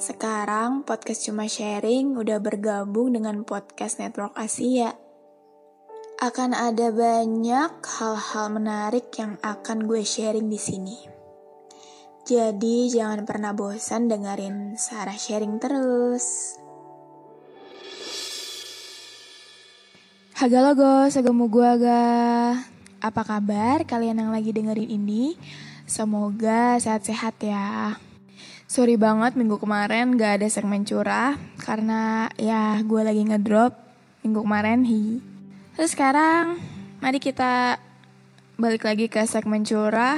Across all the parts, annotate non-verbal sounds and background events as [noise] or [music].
Sekarang podcast cuma sharing udah bergabung dengan podcast Network Asia. Akan ada banyak hal-hal menarik yang akan gue sharing di sini. Jadi jangan pernah bosan dengerin Sarah sharing terus. Haga logo, segemu gua ga. Apa kabar kalian yang lagi dengerin ini? Semoga sehat-sehat ya. Sorry banget minggu kemarin gak ada segmen curah karena ya gue lagi ngedrop minggu kemarin hi. Terus sekarang mari kita balik lagi ke segmen curah.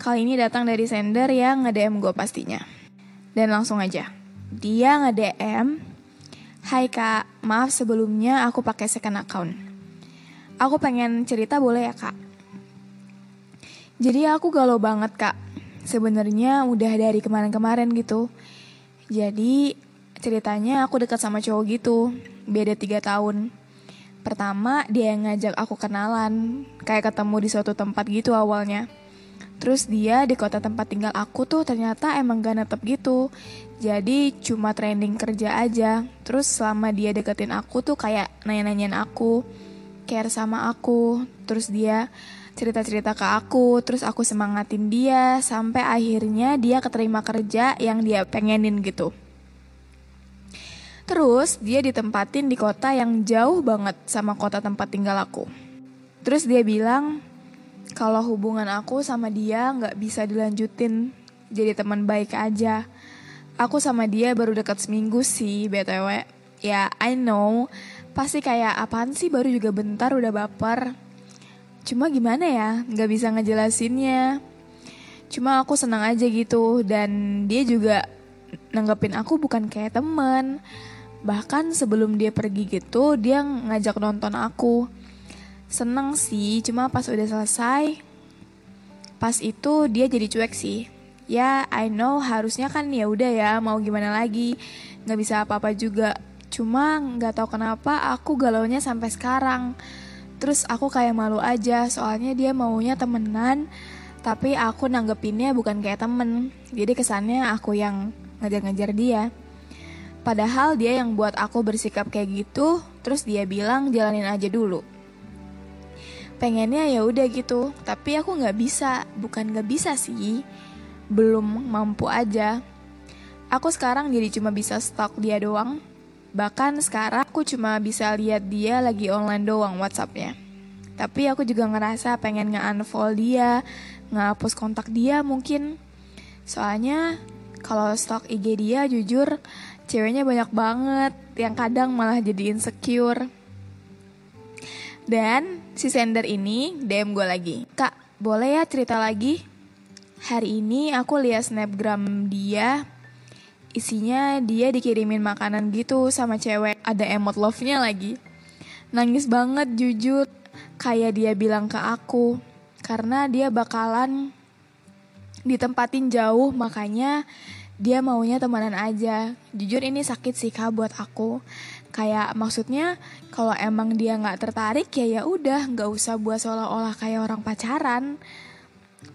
Kali ini datang dari sender yang nge-DM gue pastinya. Dan langsung aja. Dia nge-DM, Hai kak, maaf sebelumnya aku pakai second account. Aku pengen cerita boleh ya kak? Jadi aku galau banget kak. Sebenarnya udah dari kemarin-kemarin gitu. Jadi ceritanya aku dekat sama cowok gitu, beda tiga tahun. Pertama dia yang ngajak aku kenalan, kayak ketemu di suatu tempat gitu awalnya. Terus dia di kota tempat tinggal aku tuh ternyata emang gak netep gitu. Jadi cuma training kerja aja. Terus selama dia deketin aku tuh kayak nanya-nanyain aku, care sama aku. Terus dia cerita-cerita ke aku, terus aku semangatin dia sampai akhirnya dia keterima kerja yang dia pengenin gitu. Terus dia ditempatin di kota yang jauh banget sama kota tempat tinggal aku. Terus dia bilang kalau hubungan aku sama dia nggak bisa dilanjutin jadi teman baik aja. Aku sama dia baru dekat seminggu sih btw. Ya I know pasti kayak apaan sih baru juga bentar udah baper. Cuma gimana ya nggak bisa ngejelasinnya. Cuma aku senang aja gitu dan dia juga nanggepin aku bukan kayak temen. Bahkan sebelum dia pergi gitu dia ngajak nonton aku. Seneng sih, cuma pas udah selesai, pas itu dia jadi cuek sih. Ya, I know harusnya kan ya udah ya, mau gimana lagi, nggak bisa apa-apa juga. Cuma nggak tahu kenapa aku galaunya sampai sekarang. Terus aku kayak malu aja, soalnya dia maunya temenan, tapi aku nanggepinnya bukan kayak temen. Jadi kesannya aku yang ngejar-ngejar dia. Padahal dia yang buat aku bersikap kayak gitu, terus dia bilang jalanin aja dulu pengennya ya udah gitu tapi aku nggak bisa bukan nggak bisa sih belum mampu aja aku sekarang jadi cuma bisa stalk dia doang bahkan sekarang aku cuma bisa lihat dia lagi online doang WhatsAppnya tapi aku juga ngerasa pengen nge-unfollow dia ngapus kontak dia mungkin soalnya kalau stalk IG dia jujur ceweknya banyak banget yang kadang malah jadi insecure dan si sender ini DM gue lagi. Kak, boleh ya cerita lagi? Hari ini aku lihat snapgram dia. Isinya dia dikirimin makanan gitu sama cewek. Ada emot love-nya lagi. Nangis banget jujur. Kayak dia bilang ke aku. Karena dia bakalan ditempatin jauh makanya dia maunya temenan aja. Jujur ini sakit sih kak buat aku kayak maksudnya kalau emang dia nggak tertarik ya ya udah nggak usah buat seolah-olah kayak orang pacaran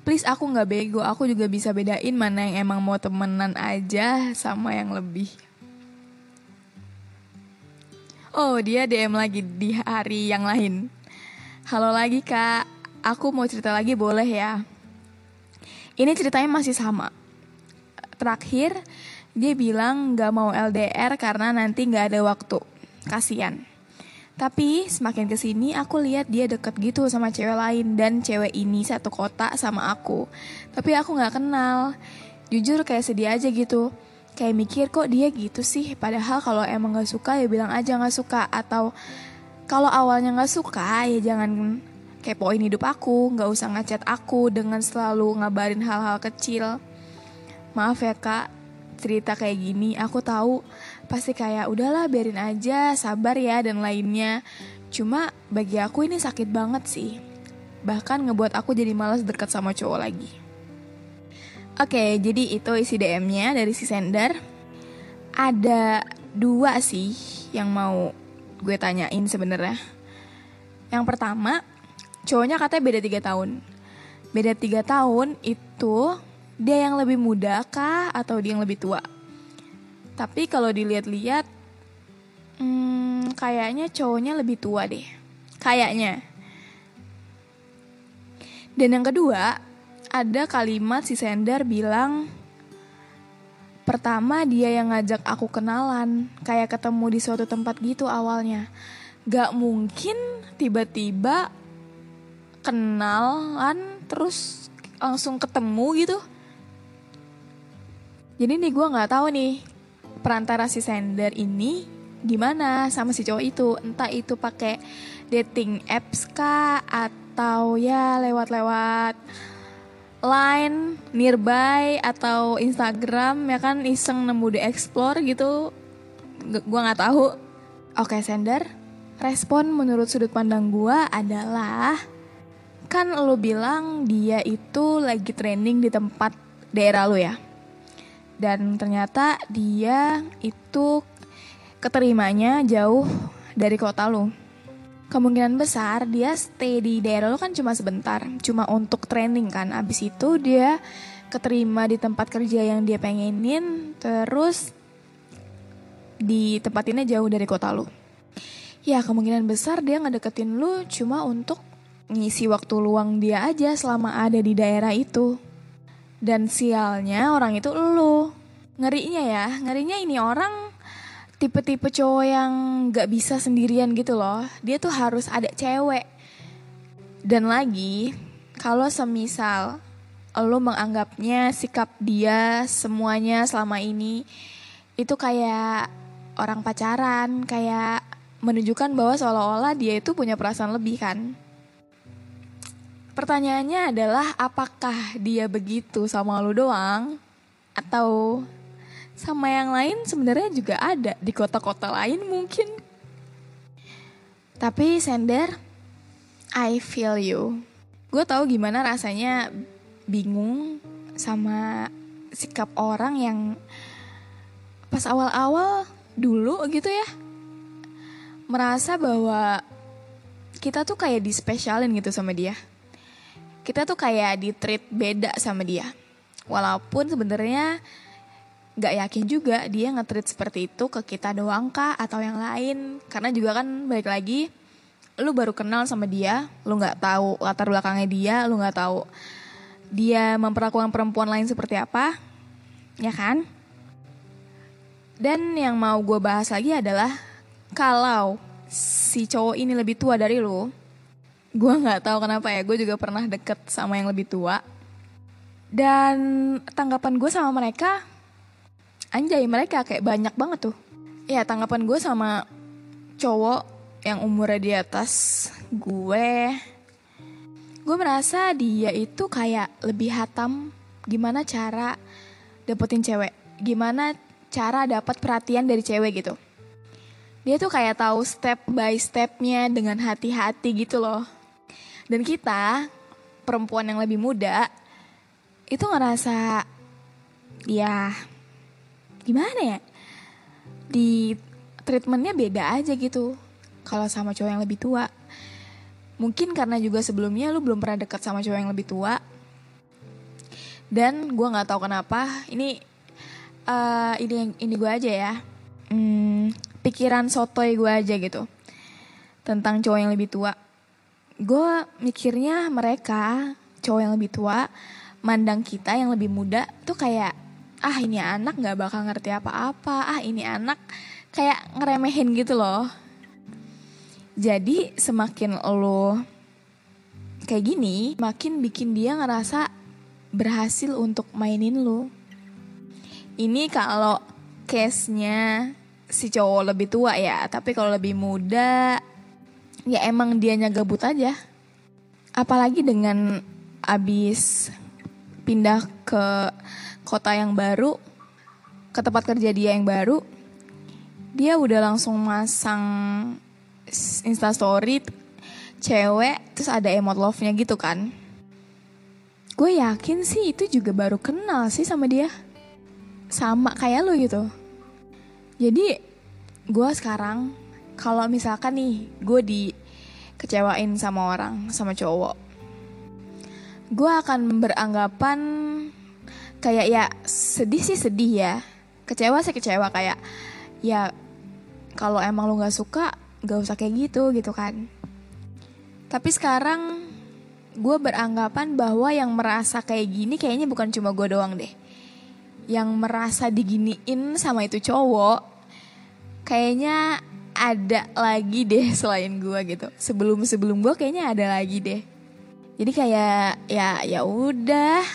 please aku nggak bego. Aku juga bisa bedain mana yang emang mau temenan aja sama yang lebih. Oh dia DM lagi di hari yang lain. Halo lagi kak. Aku mau cerita lagi boleh ya? Ini ceritanya masih sama. Terakhir dia bilang gak mau LDR karena nanti gak ada waktu. Kasian. Tapi semakin ke sini aku lihat dia deket gitu sama cewek lain dan cewek ini satu kota sama aku. Tapi aku gak kenal. Jujur kayak sedih aja gitu. kayak mikir kok dia gitu sih padahal kalau emang gak suka ya bilang aja gak suka atau kalau awalnya gak suka ya jangan kepoin hidup aku gak usah ngechat aku dengan selalu ngabarin hal-hal kecil maaf ya kak cerita kayak gini aku tahu pasti kayak udahlah biarin aja sabar ya dan lainnya cuma bagi aku ini sakit banget sih bahkan ngebuat aku jadi malas deket sama cowok lagi Oke, jadi itu isi DM-nya dari si sender. Ada dua sih yang mau gue tanyain sebenarnya. Yang pertama, cowoknya katanya beda tiga tahun. Beda tiga tahun itu dia yang lebih muda kah atau dia yang lebih tua? Tapi kalau dilihat-lihat, hmm, kayaknya cowoknya lebih tua deh. Kayaknya. Dan yang kedua, ada kalimat si sender bilang Pertama dia yang ngajak aku kenalan Kayak ketemu di suatu tempat gitu awalnya Gak mungkin tiba-tiba kenalan terus langsung ketemu gitu Jadi nih gue gak tahu nih perantara si sender ini gimana sama si cowok itu entah itu pakai dating apps kah atau ya lewat-lewat Line, Nearby atau Instagram ya kan iseng nemu di explore gitu. G gua nggak tahu. Oke, sender. Respon menurut sudut pandang gua adalah kan lo bilang dia itu lagi training di tempat daerah lo ya. Dan ternyata dia itu keterimanya jauh dari kota lo kemungkinan besar dia stay di daerah lo kan cuma sebentar, cuma untuk training kan. Abis itu dia keterima di tempat kerja yang dia pengenin, terus di tempat ini jauh dari kota lo. Ya kemungkinan besar dia ngedeketin lu cuma untuk ngisi waktu luang dia aja selama ada di daerah itu. Dan sialnya orang itu lu. Ngerinya ya, ngerinya ini orang tipe-tipe cowok yang gak bisa sendirian gitu loh. Dia tuh harus ada cewek. Dan lagi, kalau semisal lo menganggapnya sikap dia semuanya selama ini itu kayak orang pacaran, kayak menunjukkan bahwa seolah-olah dia itu punya perasaan lebih kan. Pertanyaannya adalah apakah dia begitu sama lo doang atau sama yang lain sebenarnya juga ada di kota-kota lain mungkin. Tapi sender, I feel you. Gue tahu gimana rasanya bingung sama sikap orang yang pas awal-awal dulu gitu ya merasa bahwa kita tuh kayak dispesialin gitu sama dia. Kita tuh kayak di treat beda sama dia. Walaupun sebenarnya gak yakin juga dia nge-treat seperti itu ke kita doang kah atau yang lain karena juga kan balik lagi lu baru kenal sama dia lu nggak tahu latar belakangnya dia lu nggak tahu dia memperlakukan perempuan lain seperti apa ya kan dan yang mau gue bahas lagi adalah kalau si cowok ini lebih tua dari lu gue nggak tahu kenapa ya gue juga pernah deket sama yang lebih tua. Dan tanggapan gue sama mereka anjay mereka kayak banyak banget tuh. Ya tanggapan gue sama cowok yang umurnya di atas gue gue merasa dia itu kayak lebih hatam. Gimana cara dapetin cewek? Gimana cara dapat perhatian dari cewek gitu? Dia tuh kayak tahu step by stepnya dengan hati-hati gitu loh dan kita perempuan yang lebih muda itu ngerasa ya gimana ya? Di treatmentnya beda aja gitu kalau sama cowok yang lebih tua. Mungkin karena juga sebelumnya lu belum pernah dekat sama cowok yang lebih tua. Dan gue nggak tahu kenapa ini uh, ini ini gue aja ya. Hmm, pikiran sotoy gue aja gitu tentang cowok yang lebih tua gue mikirnya mereka cowok yang lebih tua mandang kita yang lebih muda tuh kayak ah ini anak nggak bakal ngerti apa-apa. Ah ini anak kayak ngeremehin gitu loh. Jadi semakin lo kayak gini makin bikin dia ngerasa berhasil untuk mainin lo. Ini kalau case-nya si cowok lebih tua ya, tapi kalau lebih muda ya emang dianya gabut aja. Apalagi dengan abis pindah ke kota yang baru, ke tempat kerja dia yang baru, dia udah langsung masang instastory cewek terus ada emot love-nya gitu kan. Gue yakin sih itu juga baru kenal sih sama dia. Sama kayak lu gitu. Jadi gue sekarang kalau misalkan nih gue dikecewain sama orang, sama cowok. Gue akan beranggapan kayak ya sedih sih sedih ya. Kecewa sih kecewa kayak ya kalau emang lu gak suka gak usah kayak gitu gitu kan. Tapi sekarang gue beranggapan bahwa yang merasa kayak gini kayaknya bukan cuma gue doang deh. Yang merasa diginiin sama itu cowok, kayaknya ada lagi deh selain gue gitu. Sebelum sebelum gue kayaknya ada lagi deh. Jadi kayak ya ya udah,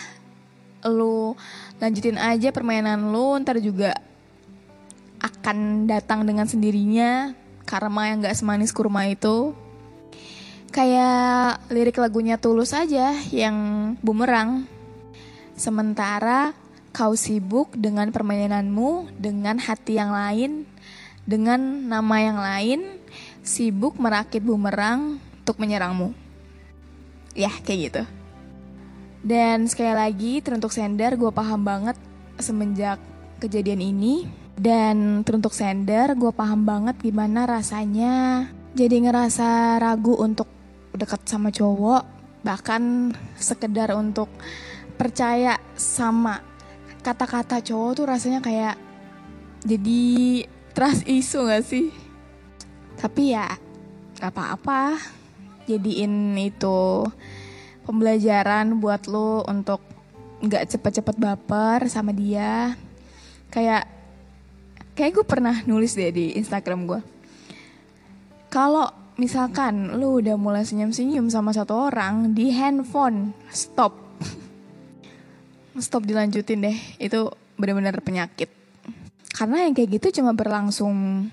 lu lanjutin aja permainan lu, ntar juga akan datang dengan sendirinya karma yang gak semanis kurma itu kayak lirik lagunya Tulus aja yang bumerang. Sementara kau sibuk dengan permainanmu, dengan hati yang lain, dengan nama yang lain, sibuk merakit bumerang untuk menyerangmu. Ya, kayak gitu. Dan sekali lagi, teruntuk sender gue paham banget semenjak kejadian ini. Dan teruntuk sender gue paham banget gimana rasanya jadi ngerasa ragu untuk dekat sama cowok bahkan sekedar untuk percaya sama kata-kata cowok tuh rasanya kayak jadi trust isu gak sih tapi ya gak apa-apa jadiin itu pembelajaran buat lo untuk nggak cepet-cepet baper sama dia kayak kayak gue pernah nulis deh di Instagram gue kalau misalkan lu udah mulai senyum-senyum sama satu orang di handphone, stop. [laughs] stop dilanjutin deh. Itu benar-benar penyakit. Karena yang kayak gitu cuma berlangsung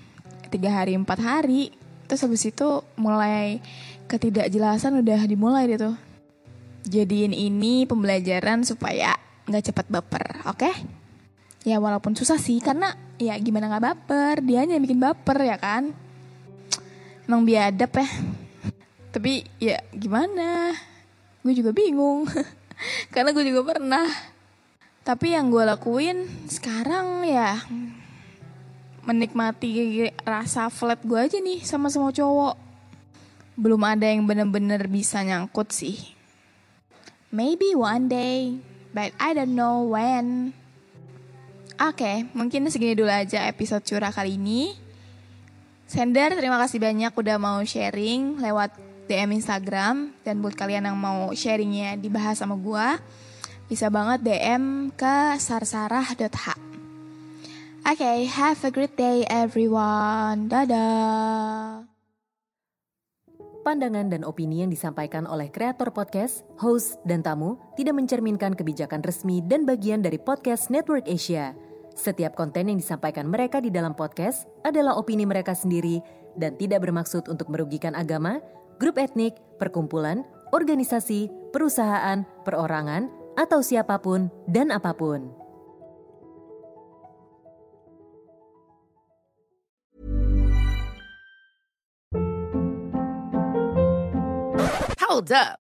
tiga hari empat hari. Terus habis itu mulai ketidakjelasan udah dimulai deh. Jadiin ini pembelajaran supaya nggak cepat baper, oke? Okay? Ya walaupun susah sih karena ya gimana nggak baper, dia yang bikin baper ya kan? emang biadab ya tapi ya gimana gue juga bingung [laughs] karena gue juga pernah tapi yang gue lakuin sekarang ya menikmati rasa flat gue aja nih sama semua cowok. Belum ada yang bener-bener bisa nyangkut sih. Maybe one day but I don't know when. Oke, okay, mungkin segini dulu aja episode curah kali ini. Sender, terima kasih banyak udah mau sharing lewat DM Instagram. Dan buat kalian yang mau sharingnya dibahas sama gue bisa banget DM ke sarsarah.h. Oke, okay, have a great day everyone. Dadah. Pandangan dan opini yang disampaikan oleh kreator podcast, host, dan tamu tidak mencerminkan kebijakan resmi dan bagian dari podcast Network Asia. Setiap konten yang disampaikan mereka di dalam podcast adalah opini mereka sendiri dan tidak bermaksud untuk merugikan agama, grup etnik, perkumpulan, organisasi, perusahaan, perorangan, atau siapa pun dan apa pun. Hold up.